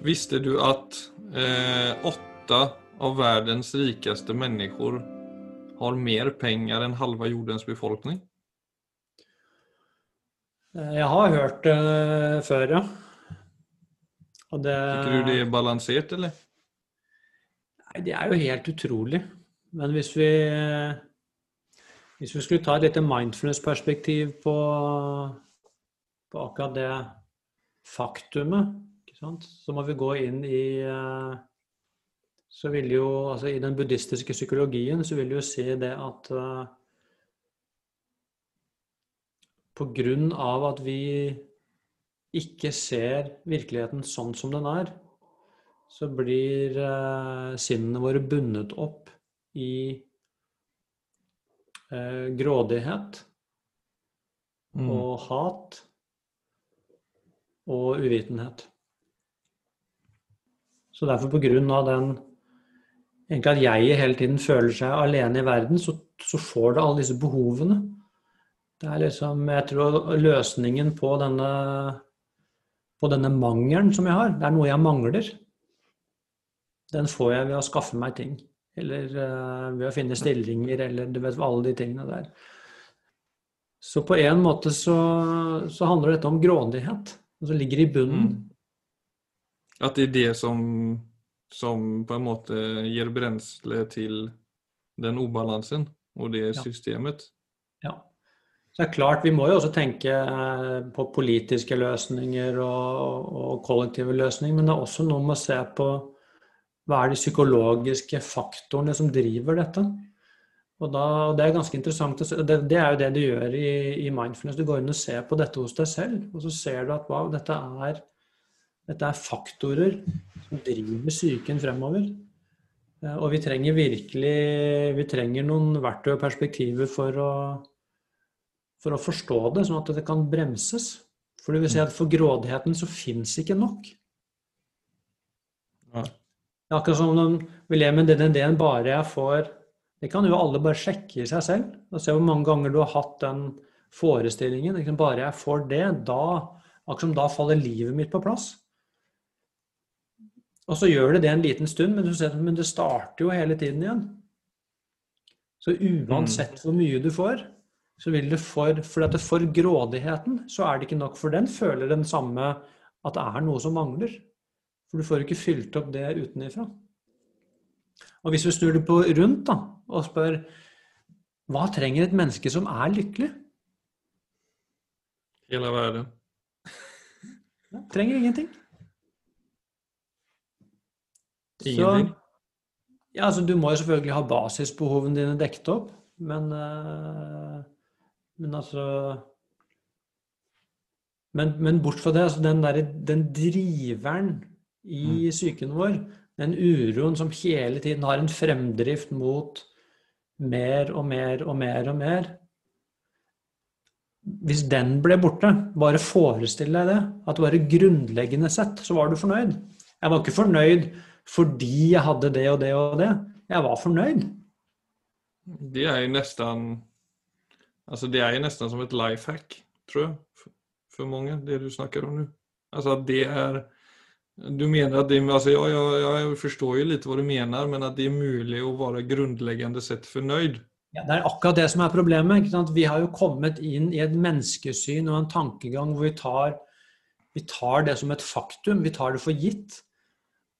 Visste du at eh, åtte av verdens rikeste mennesker har mer penger enn halve jordens befolkning? Eh, Jeg har hørt det før, ja. Og det, Syns du det er balansert, eller? Nei, det er jo helt utrolig. Men hvis vi, hvis vi skulle ta et lite mindfulness-perspektiv på, på akkurat det faktumet? Så må vi gå inn i eh, så vil jo, altså I den buddhistiske psykologien så vil du jo si det at uh, på grunn av at vi ikke ser virkeligheten sånn som den er, så blir uh, sinnene våre bundet opp i uh, grådighet Mm. og hat og uvitenhet. Så derfor av den egentlig at jeg hele tiden føler seg alene i verden, så, så får det alle disse behovene. Det er liksom, jeg tror løsningen på denne, på denne mangelen som jeg har, det er noe jeg mangler. Den får jeg ved å skaffe meg ting. Eller uh, ved å finne stillinger, eller du vet alle de tingene der. Så på en måte så, så handler dette om grådighet, som ligger i bunnen. Mm. At det er det som, som på en måte gir brensel til den ubalansen og det systemet. Ja. Så det er klart, Vi må jo også tenke eh, på politiske løsninger og, og kollektive løsninger, men det er også noe med å se på hva er de psykologiske faktorene som driver dette. Og, da, Det er ganske interessant, det, det er jo det du gjør i, i mindfulness. Du går inn og ser på dette hos deg selv, og så ser du at wow, dette er, dette er faktorer som driver psyken fremover. Eh, Og vi trenger virkelig vi trenger noen verktøy og perspektiver for å, for å forstå det, sånn at det kan bremses. For det vil si at for grådigheten så fins ikke nok. Ja. Akkurat som om vi lever med den ideen bare jeg får Det kan jo alle bare sjekke i seg selv og se hvor mange ganger du har hatt den forestillingen. Liksom bare jeg får det, da Akkurat som da faller livet mitt på plass. Og så gjør det det en liten stund, men, du ser, men det starter jo hele tiden igjen. Så uansett hvor mye du får, så vil det for For at det for grådigheten, så er det ikke nok. For den føler den samme at det er noe som mangler. For du får ikke fylt opp det utenifra. Og hvis vi snur det på rundt da, og spør hva trenger et menneske som er lykkelig? Hele verden. Ja, trenger ingenting. Ingenting? Så, ja, altså, du må jo selvfølgelig ha basisbehovene dine dekket opp, men, eh, men altså men, men bort fra det, altså den, der, den driveren i psyken vår, den uroen som hele tiden har en fremdrift mot mer og mer og mer og mer Hvis den ble borte, bare forestill deg det, at bare grunnleggende sett så var du fornøyd. Jeg var ikke fornøyd fordi jeg hadde det og det og det. Jeg var fornøyd. Det er jo nesten Altså det er jo nesten som et life hack, tror jeg, for, mange, det du snakker om nå. Altså at det er Du mener at det altså, ja, jeg, Jeg forstår jo litt hva du mener, men at det er mulig å være grunnleggende sett fornøyd. Ja, det er akkurat det som er problemet. Ikke sant? Vi har jo kommet inn i et menneskesyn og en tankegang hvor vi tar, vi tar det som et faktum. Vi tar det for gitt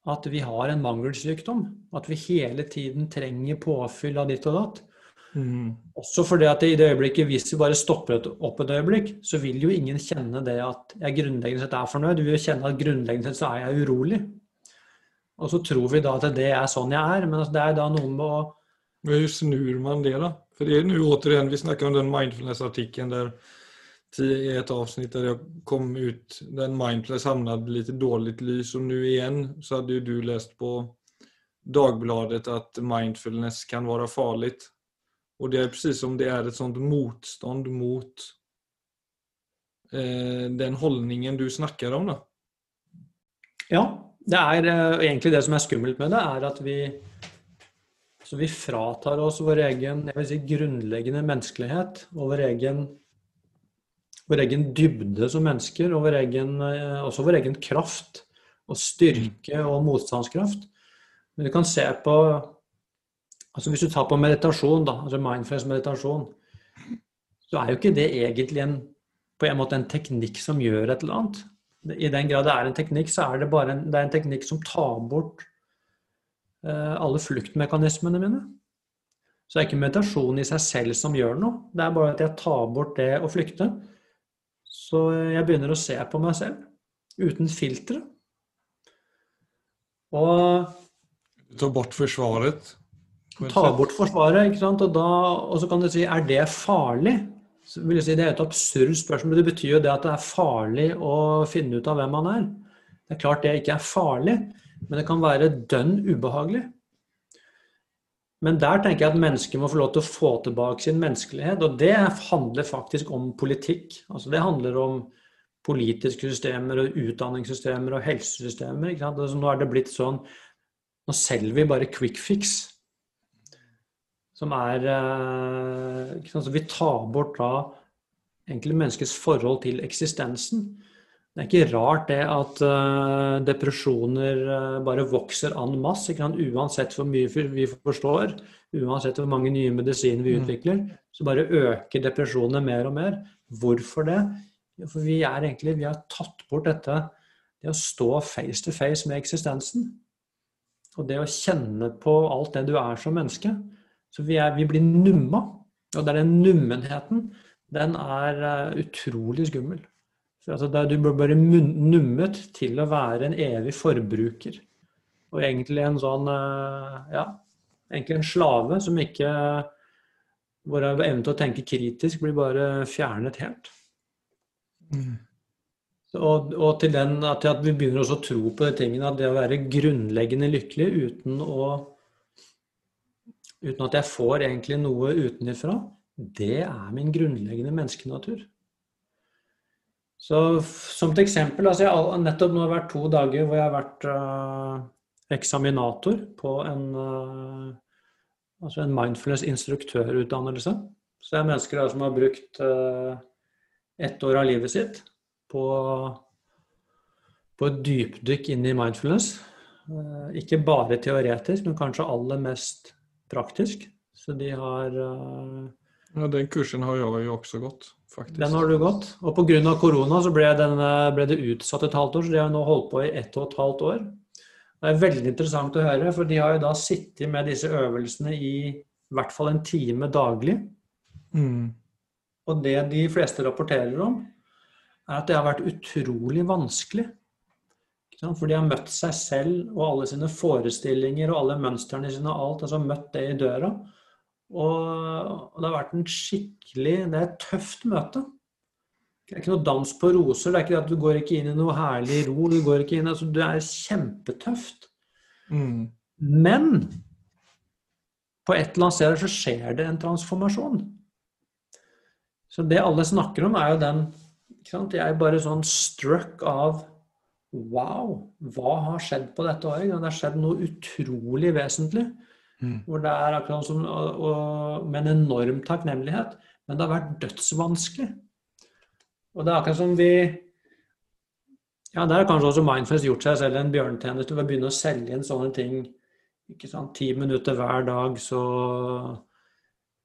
at vi har en mangelsykdom. At vi hele tiden trenger påfyll av ditt og datt. Også fordi at i det øyeblikket, hvis vi bare stopper et- opp et øyeblikk, så vil jo ingen kjenne det at jeg grunnleggende sett er fornøyd. Du vil jo kjenne at grunnleggende sett så er jeg urolig. Og så tror vi da at det er sånn jeg er, men det er da noe med å Hvordan snur man det da? For det er nu återigen, vi snakker om den mindfulness-artikkelen där i ett avsnitt där jag kom ut, den mindfulness hamnade lite dåligt lys och nu igen så hade ju du läst på Dagbladet att mindfulness kan vara farligt. Och det är precis som det är ett sånt motstånd mot eh, den hållningen du snackar om då. Ja, det er eh, egentlig det som er skummelt med det, er at vi så vi fratar oss vår egen jeg vil si, grunnleggende menneskelighet og vår egen, vår egen dybde som mennesker, og vår egen, eh, også vår egen kraft og styrke og motstandskraft. Men du kan se på altså Hvis du tar på meditasjon, da, altså mindfulness meditasjon, så er jo ikke det egentlig en, på en måte en teknikk som gjør et eller annet. I den grad det er en teknikk, så er det bare en, det er en teknikk som tar bort eh, alle fluktmekanismene mine. Så det er ikke meditasjon i seg selv som gjør noe. Det er bare at jeg tar bort det å flykte. Så jeg begynner å se på meg selv uten filtre. Og Ta bort forsvaret? Ta bort forsvaret, ikke sant. Og, da, og så kan du si er det farlig? Så vil jeg si Det er et absurd spørsmål. Det betyr jo det at det er farlig å finne ut av hvem man er. Det er klart det ikke er farlig, men det kan være dønn ubehagelig. Men der tenker jeg at mennesker må få lov til å få tilbake sin menneskelighet. Og det handler faktisk om politikk. Altså det handler om politiske systemer og utdanningssystemer og helsesystemer. Altså nå er det blitt sånn Nå selger vi bare quick fix. Som er eh, vi tar bort da egentlig menneskets forhold til eksistensen. Det er ikke rart det at uh, depresjoner uh, bare vokser an masse. Uansett hvor mye vi forstår, uansett hvor mange nye medisiner vi mm. utvikler, så bare øker depresjonene mer og mer. Hvorfor det? For vi er egentlig, vi har tatt bort dette det å stå face to face med eksistensen. Og det å kjenne på alt det du er som menneske. Så vi, er, vi blir numma. Og det er den nummenheten. Den er uh, utrolig skummel. Altså, der du blir bare nummet til å være en evig forbruker. Og egentlig en sånn eh, Ja, egentlig en slave som ikke Hvor evnen til å tenke kritisk blir bare fjernet helt. Mm. Og, og, til, den, at, at, vi begynner også å tro på de tingene, at det å være grunnleggende lykkelig uten å Uten at jeg får egentlig noe utenfra, det er min grunnleggende menneskenatur. Så som et eksempel altså Jeg har nettopp nå vært to dager hvor jeg har vært uh, eksaminator på en, uh, altså en mindfulness-instruktørutdannelse. Så det er mennesker som har brukt uh, ett år av livet sitt på, på et dypdykk inn i mindfulness. ikke bare teoretisk, men kanskje aller mest praktisk. Så de har Ja, den kursen har jeg jo også gått faktisk. Den har du gått. Og pga. korona så ble, den, ble, det utsatt et halvt år, så de har nå holdt på i ett og et halvt år. Det er veldig interessant å høre, for de har jo da sittet med disse øvelsene i i hvert fall en time daglig. Mm. Og det de fleste rapporterer om, er at det har vært utrolig vanskelig. For de har møtt seg selv og alle sine forestillinger og alle mønstrene sine og alt. altså Møtt det i døra. Og, det har vært en skikkelig Det er et tøft møte. Det er ikke noe dans på roser. Det er ikke det at du går ikke inn i noe herlig ro. Du går ikke inn, altså Det er kjempetøft. Mm. Men på et eller annet sted så skjer det en transformasjon. Så det alle snakker om, er jo den ikke sant? Jeg er bare sånn struck av Wow, hva har skjedd på dette året? Det har skjedd noe utrolig vesentlig. Mm. Hvor det er akkurat som og, og, med en enorm takknemlighet. Men det har vært dødsvanskelig. Og det er akkurat som vi Ja, der har kanskje også Mindfest gjort seg selv en bjørnetjeneste ved å begynne å selge inn sånne ting. ikke sant, Ti minutter hver dag, så,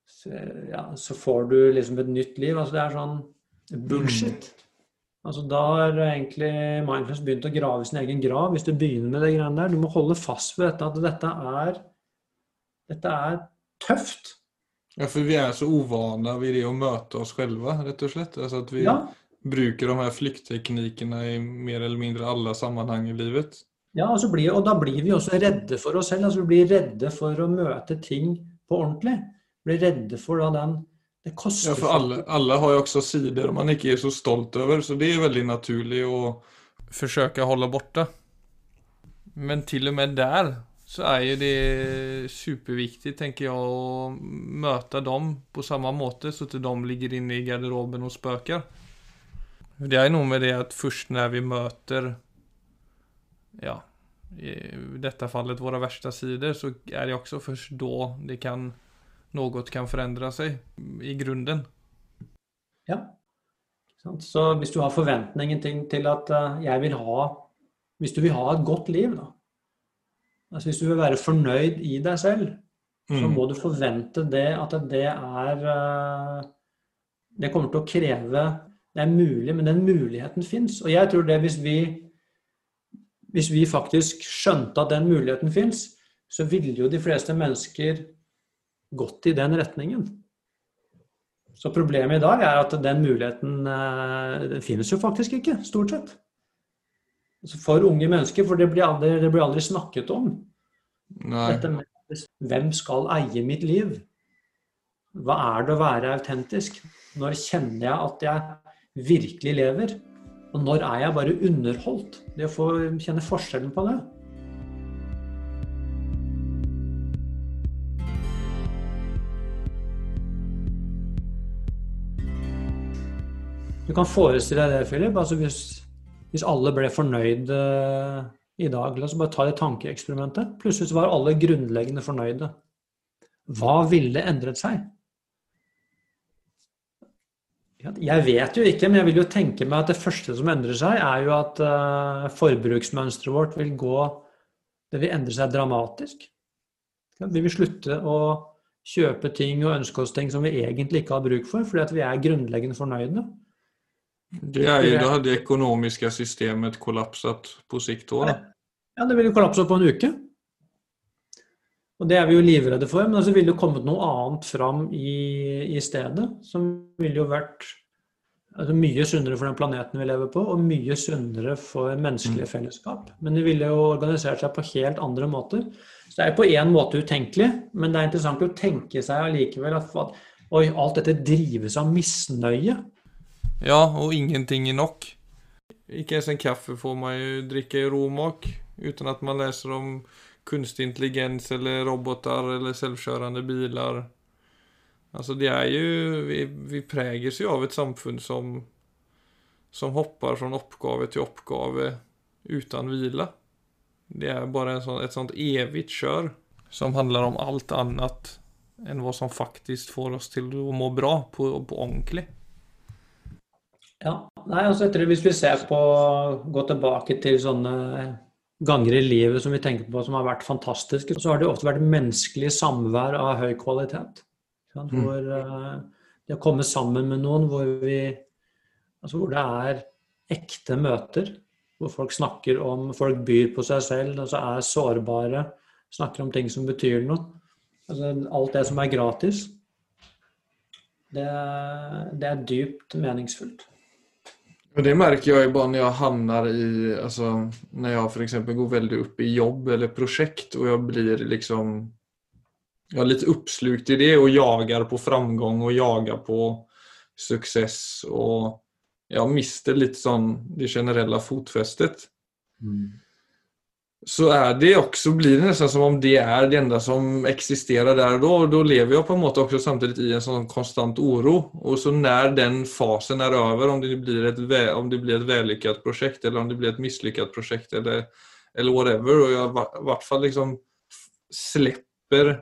så, ja, så får du liksom et nytt liv. Altså det er sånn bullshit. Mm. Altså Da har egentlig Mindfest begynt å grave sin egen grav, hvis du begynner med det greiene der. Du må holde fast ved dette, at dette er dette er tøft. Ja, for vi er så uvane ved det å møte oss selv, rett og slett. Altså at vi ja. bruker de her flyktteknikkene i mer eller mindre alle sammenheng i livet. Ja, og, blir, og, da blir vi også redde for oss selv. altså Vi blir redde for å møte ting på ordentlig. Blir redde for da den Det koster Ja, for alle, alle har jo også sider man ikke er så stolt over, så det er veldig naturlig å forsøke å holde borte. Men til og med der så er jo det superviktig, tenker jeg, å møte dem på samme måte, så at de ligger inne i garderoben og spøker. Det er noe med det at først når vi møter ja, i dette fallet våre verste sider, så er det også først da det kan noe kan forandre seg i grunnen. Ja. Så hvis du har forventningen til, at eh, jeg vil ha Hvis du vil ha et godt liv, da. Altså hvis du vil være fornøyd i deg selv, så Mm. må du forvente det at det er eh, Det kommer til å kreve Det er mulig, men den muligheten fins. Og jeg tror det hvis vi hvis vi faktisk skjønte at den muligheten fins, så ville jo de fleste mennesker gått i den retningen. Så problemet i dag er at den muligheten eh, den finnes jo faktisk ikke, stort sett. Altså For unge mennesker, for det blir aldri, det blir aldri snakket om. Nei. Dette med hvem skal eie mitt liv? Hva er det å være autentisk? Når kjenner jeg at jeg virkelig lever? Og når er jeg bare underholdt? Det å få kjenne forskjellen på det. Du kan forestille deg det, Philip. Altså hvis, hvis alle ble fornøyd eh, i dag La oss bare ta det tankeeksperimentet. Plutselig var alle grunnleggende fornøyde. Hva ville endret seg? Jeg vet jo ikke, men jeg vil jo tenke meg at det første som endrer seg, er jo at eh, forbruksmønsteret vårt vil gå Det vil endre seg dramatisk. Vi vil slutte å kjøpe ting og ønske oss ting som vi egentlig ikke har bruk for, fordi at vi er grunnleggende fornøyde. Det er jo, da det økonomiske systemet kollapsat på sikt òg. Ja, det vil jo kollapse på en uke. Og det er vi jo livredde for, men så ville det kommet noe annet fram i, i stedet. Som ville jo vært altså mye sunnere for den planeten vi lever på, og mye sunnere for menneskelige fellesskap. Men de ville jo organisert seg på helt andre måter. Så det er jo på én måte utenkelig, men det er interessant å tenke seg allikevel at oi, alt dette drives av misnøye. Ja, og ingenting er nok. Ikke ens en kaffe får man jo drikke i ro mak uten at man leser om kunstig intelligens eller roboter eller selvkjørende biler. Altså, det er jo Vi, vi preges jo av et samfunn som som hopper fra oppgave til oppgave uten hvile. Det er bare en sånn, et sånt evig kjør som handler om alt annet enn hva som faktisk får oss til å må bra på, på ordentlig. Ja, nei, altså etter Hvis vi ser på gå tilbake til sånne ganger i livet som vi tenker på som har vært fantastiske, så har det ofte vært menneskelig samvær av høy kvalitet. Sant? Mm. Hvor eh, det å komme sammen med noen hvor, vi, altså hvor det er ekte møter, hvor folk snakker om Folk byr på seg selv, altså er sårbare, snakker om ting som betyr noe. Altså alt det som er gratis. Det, det er dypt meningsfullt. Och det merker jag ju bara när jag hamnar i, alltså när jag för exempel går väldigt upp i jobb eller projekt och jag blir liksom jag är lite uppslukt i det och jagar på framgång och jagar på success och jag mister lite sån det generella fotfästet. Så är det också, blir det nästan som om det er det enda som eksisterer der og da. Og da lever jeg på en måte också samtidigt i en sånn konstant oro. Og så når den fasen er over, om det blir et, om det blir et vellykket projekt eller om det blir et mislykket projekt eller, eller whatever. og jeg i hvert fall liksom slipper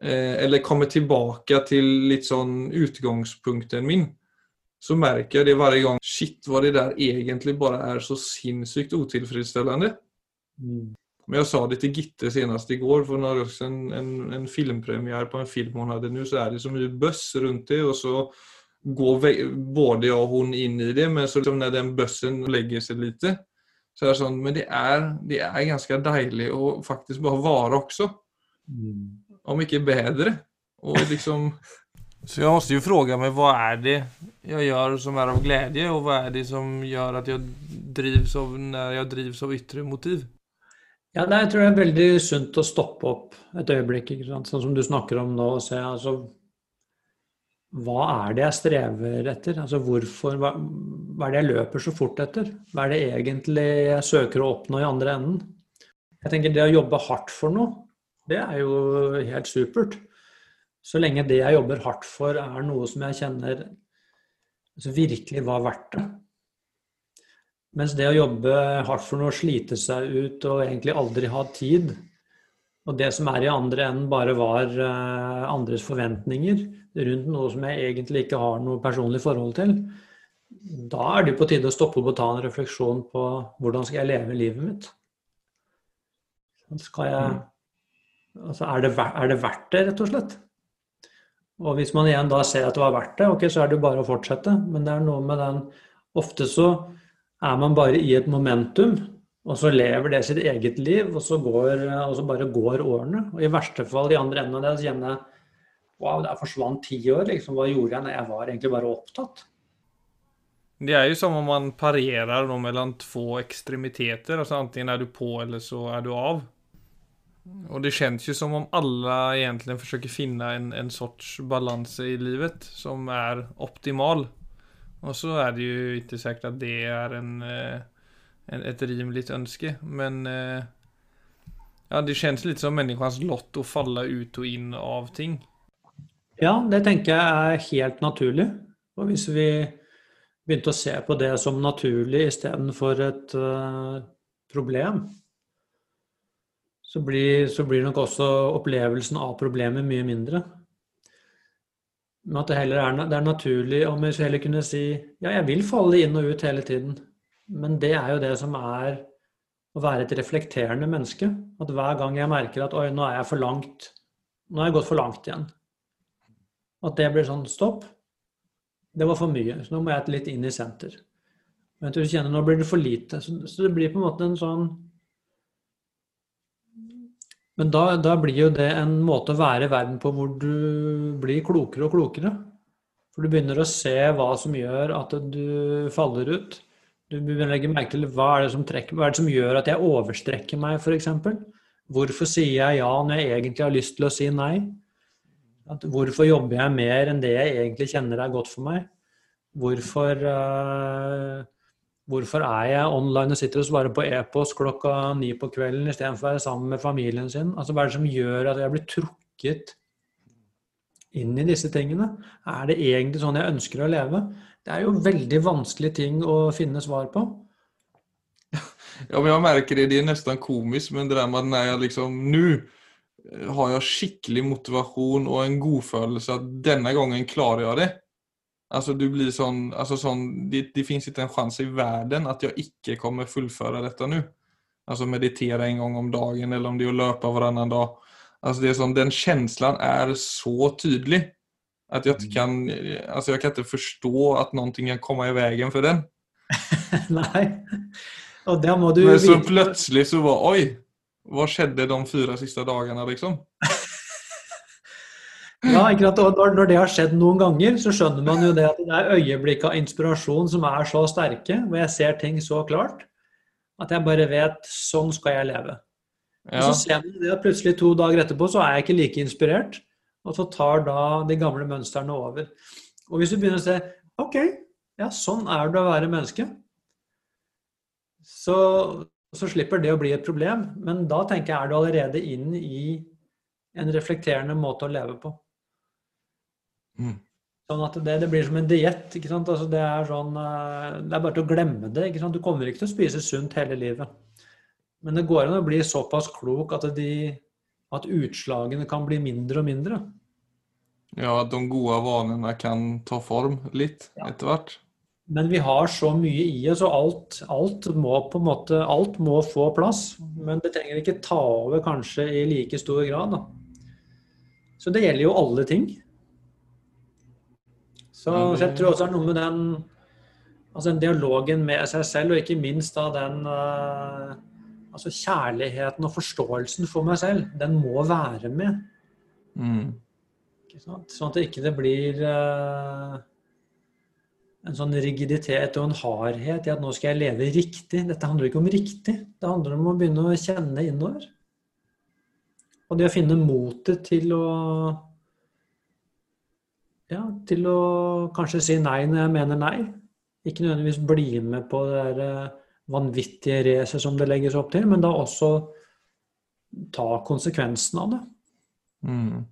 eh, eller kommer tilbake til litt sånn utgangspunktet min. Så merker jeg det varje gang Shit hva det der egentlig bare er så sinnssykt otillfredsställande. Mm. Men jag sa det till Gitte senast igår för några år sedan, en, en filmpremiär på en film hon hade nu så är det så mye böss runt det och så går både jag och hon in i det men så liksom när den bössen lägger sig lite så är det sånn, men det är, det är ganska dejligt att faktiskt bara vara också. Mm. Om ikke bedre. Och liksom... Så jag måste ju fråga mig vad är det jag gör som är av glädje och vad är det som gör att jag drivs av när jag drivs av yttre motiv? Ja, det, jeg tror det er veldig sunt å stoppe opp et øyeblikk, sånn som du snakker om nå, og se altså Hva er det jeg strever etter? Altså hvorfor hva, hva er det jeg løper så fort etter? Hva er det egentlig jeg søker å oppnå i andre enden? Jeg tenker det å jobbe hardt for noe, det er jo helt supert. Så lenge det jeg jobber hardt for, er noe som jeg kjenner altså virkelig var verdt det. Mens det å jobbe hardt for noe, slite seg ut og egentlig aldri ha tid, og det som er i andre enden bare var eh, andres forventninger rundt noe som jeg egentlig ikke har noe personlig forhold til, da er det på tide å stoppe opp og ta en refleksjon på hvordan skal jeg leve livet mitt. Skal jeg, altså er, det, er det verdt det, rett og slett? Og hvis man igjen da ser at det var verdt det, ok, så er det jo bare å fortsette. Men det er noe med den Ofte så er man bare i et momentum, og så lever det sitt eget liv, og så, går, og så bare går årene. Og i verste fall i andre enden av det så kjenner jeg Wow, der forsvant ti år. liksom, Hva gjorde jeg? Nei, jeg var egentlig bare opptatt. Det er jo som om man parerer mellom to ekstremiteter. altså Enten er du på, eller så er du av. Og det kjennes jo som om alle egentlig forsøker finne en, en sorts balanse i livet som er optimal. Og så er det jo ikke sikkert at det er en, eh, en, et rimelig ønske, men eh, ja, det kjennes litt som menneskets lott å falle ut og inn av ting. Ja, det tenker jeg er helt naturlig. Og hvis vi begynte å se på det som naturlig istedenfor et uh, problem, så blir, så blir, nok også opplevelsen av problemet mye mindre. Men at det heller er, det er naturlig om vi heller kunne si ja, jeg vil falle inn og ut hele tiden. Men det er jo det som er å være et reflekterende menneske. At hver gang jeg merker at oi, nå er jeg for langt, nå har jeg gått for langt igjen. At det blir sånn stopp. Det var for mye, så nå må jeg litt inn i senter. Men du kjenner nå blir det for lite. Så, så det blir på en måte en sånn men da, da, blir jo det en måte å være i verden på hvor du blir klokere og klokere. For du begynner å se hva som gjør at du faller ut. Du begynner å legge merke til hva er det som, trekker, hva er det som gjør at jeg overstrekker meg, f.eks. Hvorfor sier jeg ja når jeg egentlig har lyst til å si nei? At hvorfor jobber jeg mer enn det jeg egentlig kjenner er godt for meg? Hvorfor uh, Hvorfor er jeg online og sitter og svarer på e-post klokka ni på kvelden istedenfor å være sammen med familien sin? Altså, Hva er det som gjør at jeg blir trukket inn i disse tingene? Er det egentlig sånn jeg ønsker å leve? Det er jo veldig vanskelige ting å finne svar på. Ja, men jeg merker det. Det er nesten komisk, men det der med at når jeg liksom Nå har jeg skikkelig motivasjon og en godfølelse at denne gangen klarer jeg det. Alltså du blir sånn, alltså sånn det, det finns ikke en chans i verden at jeg ikke kommer fullføre dette nå. Alltså meditera en gang om dagen eller om det er å løpe varannan dag. Alltså det är sånn, den känslan er så tydelig at jeg ikke kan, alltså jag kan ikke forstå at noe kan komme i veien for den. Nei. Og det må du Men så plutselig så var, oi, hva skjedde de fire siste dagene liksom? Ja? Og når, det har skjedd noen ganger, så skjønner man jo det at det er øyeblikk av inspirasjon som er så sterke, hvor jeg ser ting så klart, at jeg bare vet sånn skal jeg leve. Ja. Og så ser man det at plutselig to dager etterpå så er jeg ikke like inspirert, og så tar da de gamle mønstrene over. Og hvis du begynner å se OK, ja, sånn er det å være menneske, så, så slipper det å bli et problem. Men da tenker jeg er du allerede inn i en reflekterende måte å leve på. Mm. Sånn at det, det, blir som en diett. Altså det, er sånn, eh, det er bare til å glemme det. Du kommer ikke til å spise sunt hele livet. Men det går an å bli såpass klok at, de, at utslagene kan bli mindre og mindre. Ja, at de gode vanene kan ta form litt ja. etter hvert. Men vi har så mye i oss, og alt, alt, må på en måte, alt må få plass. Men det trenger ikke ta over kanskje i like stor grad. Da. Så det gjelder jo alle ting. Så, så, jeg tror også det er noe med den altså den dialogen med seg selv, og ikke minst da den uh, altså kjærligheten og forståelsen for meg selv, den må være med. Mm. Sånn at det ikke blir uh, en sånn rigiditet og en hardhet i at nå skal jeg leve riktig. Dette handler ikke om riktig, det handler om å begynne å kjenne innover. Og det å finne motet til å ja, til å kanskje si nei når jeg mener nei. Ikke nødvendigvis bli med på det der eh, vanvittige racet som det legges opp til, men da også ta konsekvensen av det. Mm.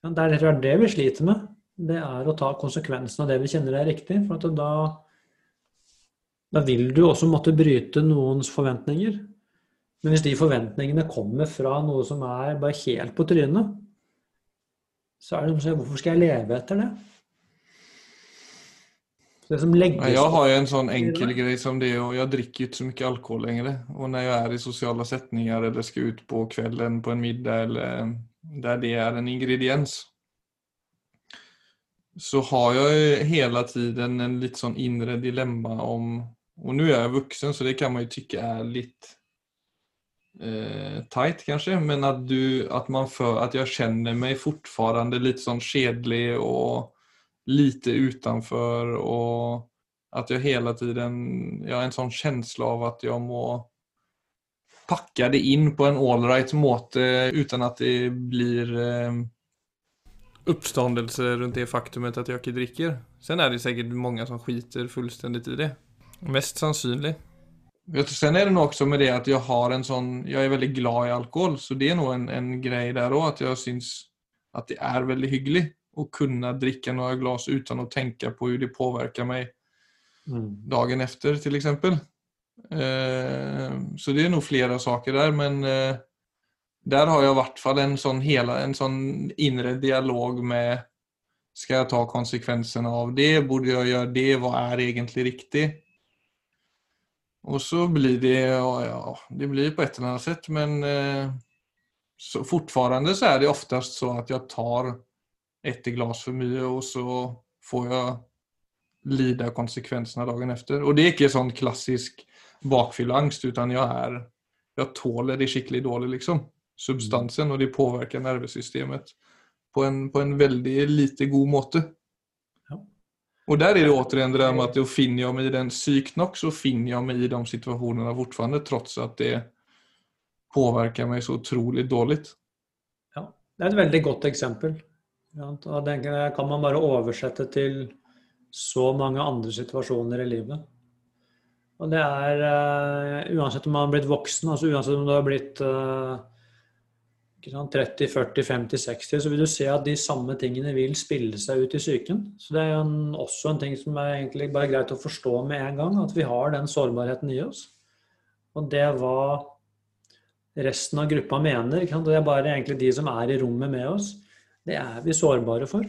Det er det vi sliter med. Det er å ta konsekvensen av det vi kjenner er riktig. For da, da vil du også måtte bryte noens forventninger. Men hvis de forventningene kommer fra noe som er bare helt på trynet, så er det som å si hvorfor skal jeg leve etter det? Det som legges Ja, jag har jo en sånn enkel greie som det og Jeg dricker ikke inte så mye alkohol lenger. Og når jeg er i sosiale setninger eller skal ut på kvelden på en middag eller der det er en ingrediens så har jeg hele hela tiden en litt sånn indre dilemma om, Og nå er jeg vuxen så det kan man jo tykke er lite eh, tight kanske, men att, du, att, man för, att jag känner mig fortfarande lite sånn kedlig och lite utanför och att jag hela tiden, jag har en sånn känsla av att jag må packa det inn på en allright måte uten at det blir eh, uppståndelse rundt det faktumet at jeg ikke dricker. Sen er det sikkert mange som skiter fullstendig i det. Mest Sen är det nog också med det att jag har en sån, jag är väldigt glad i alkohol, så det är nog en, en grej där òg at jeg syns at det er veldig hyggelig å kunne dricka noen glas uten å tenke på hvordan det påvirker mig mm. dagen efter f.eks. exempel. Eh, så det er nog flere saker der men eh, der har jeg i hvert fall en sånn, hela, en sånn indre dialog med skal jeg ta konsekvensene av det? Borde jeg gjøre det? Hva er egentlig riktigt? Och så blir det, ja, ja det blir på ett eller annat sätt men eh, så fortfarande så är det oftast så att jag tar ett glas för mycket och så får jag lida konsekvenserna dagen efter. Och det är inte sån klassisk bakfylleangst utan jag är jag tåler det skickligt dåligt liksom substansen och det påverkar nervsystemet på en, på en väldigt lite god måte. Och där är det återigen det där med att då finner jag mig i den psyken också, finner jag mig i de situationerna fortfarande trots att det påverkar mig så otroligt dåligt. Ja, det är ett väldigt gott exempel. Og den kan man bara översätta till så många andra situationer i livet. Och det är, uh, oavsett om man har blivit vuxen, alltså oavsett om du har blivit uh, 30, 40, 50, 60, så vil du se at de samme tingene vil spille seg ut i psyken. Så det er en, også en ting som er egentlig bare greit å forstå med en gang, at vi har den sårbarheten i oss. Og det er hva resten av gruppa mener, det er bare egentlig de som er i rommet med oss, det er vi sårbare for.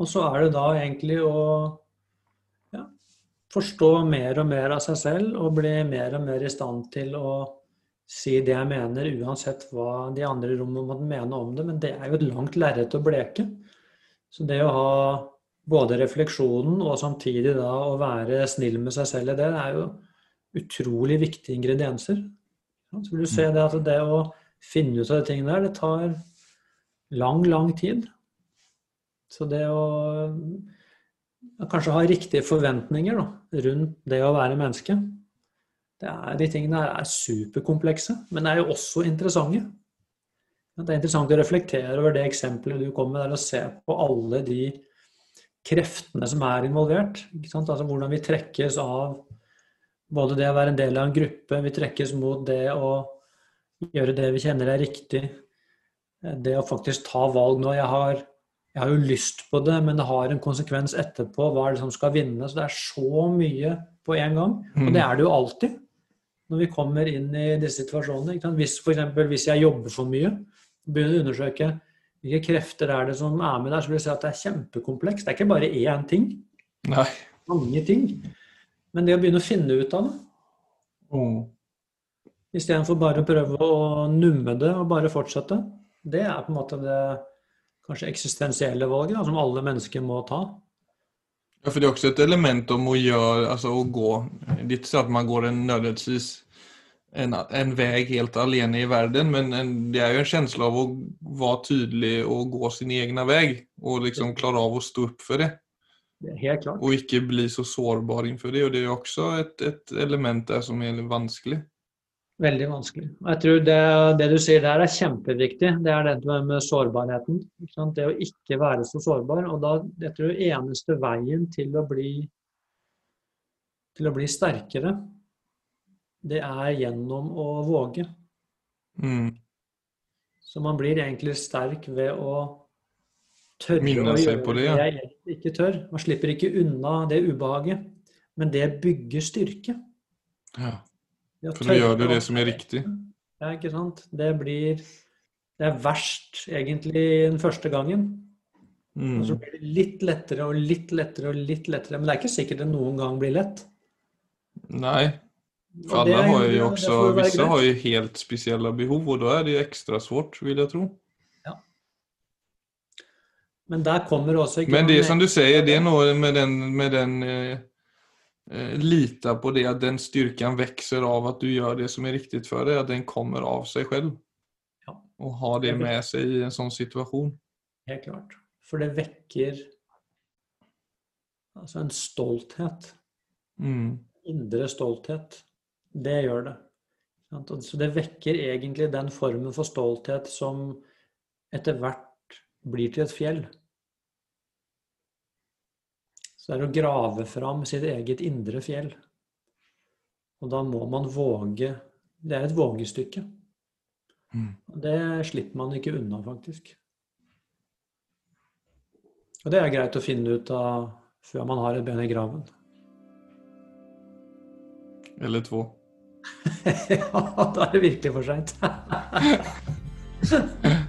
Og så er det da egentlig å ja, forstå mer og mer av seg selv og bli mer og mer i stand til å si det jeg mener, uansett hva de andre i rommet måtte mene om det. Men det er jo et langt lerret å bleke. Så det å ha både refleksjonen og samtidig da å være snill med seg selv i det, det er jo utrolig viktige ingredienser. Så vil du se det at det å finne ut av de tingene der, det tar lang, lang tid. Så det å kanskje ha riktige forventninger da, rundt det å være menneske, er, de tingene her er superkomplekse, men det er jo også interessante. Det er interessant å reflektere over det eksempelet du kom med, der, og se på alle de kreftene som er involvert. Altså Hvordan vi trekkes av både det å være en del av en gruppe, vi trekkes mot det å gjøre det vi kjenner er riktig, det å faktisk ta valg nå. Jeg har, jeg har jo lyst på det, men det har en konsekvens etterpå. Hva er det som skal vinne? Så det er så mye på en gang. Og det er det jo alltid når vi kommer inn i disse situasjonene. Hvis for eksempel, hvis jeg jobber for mye, begynner å undersøke hvilke krefter er det som er med der, så vil jeg si at det er kjempekomplekst. Det er ikke bare én ting. Nei. Mange ting. Men det å begynne å finne ut av det mm. Istedenfor bare å prøve å numme det og bare fortsette. Det er på en måte det kanskje eksistensielle valget da, som alle mennesker må ta. Ja, för det är också ett element om att göra, alltså att gå, det är inte så att man går en nödvändigtvis en, en väg helt alene i verden, men en, det er jo en känsla av å være tydlig og gå sin egen väg og liksom klara av å stå opp for det. det helt klart. Och inte bli så sårbar inför det. Og det er också ett, ett element där som er vanskligt. Veldig vanskelig. Jeg tror det, det, du sier der, er kjempeviktig. Det er det med sårbarheten. Det å ikke være så sårbar. Og da, jeg tror eneste veien til å bli, til å bli sterkere, det er gjennom å våge. Mm. Så man blir egentlig sterk ved å tørre Minne å gjøre på det, ja. det jeg ikke tør. Man slipper ikke unna det ubehaget. Men det bygger styrke. Ja. For da gjør du det som er riktig. Ja, ikke sant. Det blir Det er verst egentlig den første gangen. Og så Mm. blir det litt lettere og litt lettere og litt lettere. Men det er ikke sikkert det noen gang blir lett. Nei. For alle har jo også greit. har jo helt spesielle behov og da er det ekstra extra svårt vil jeg tro. Men der kommer også ikke Men det som du sier, det er noe med den, med den eh, eh, lita på det at den styrkan växer av at du gjør det som er riktig for deg, at den kommer av seg selv. Ja. Og ha det med seg i en sånn situasjon. Helt klart. For det vekker altså en stolthet. Mm. Indre stolthet. Det gjør det. Så det vekker egentlig den formen for stolthet som etter hvert blir til et fjell. Så det er å grave fram sitt eget indre fjell. Og da må man våge Det er et vågestykke. Mm. Det slipper man ikke unna, faktisk. Og det er greit å finne ut av før man har et ben i graven. Eller to. ja, da er det virkelig for seint.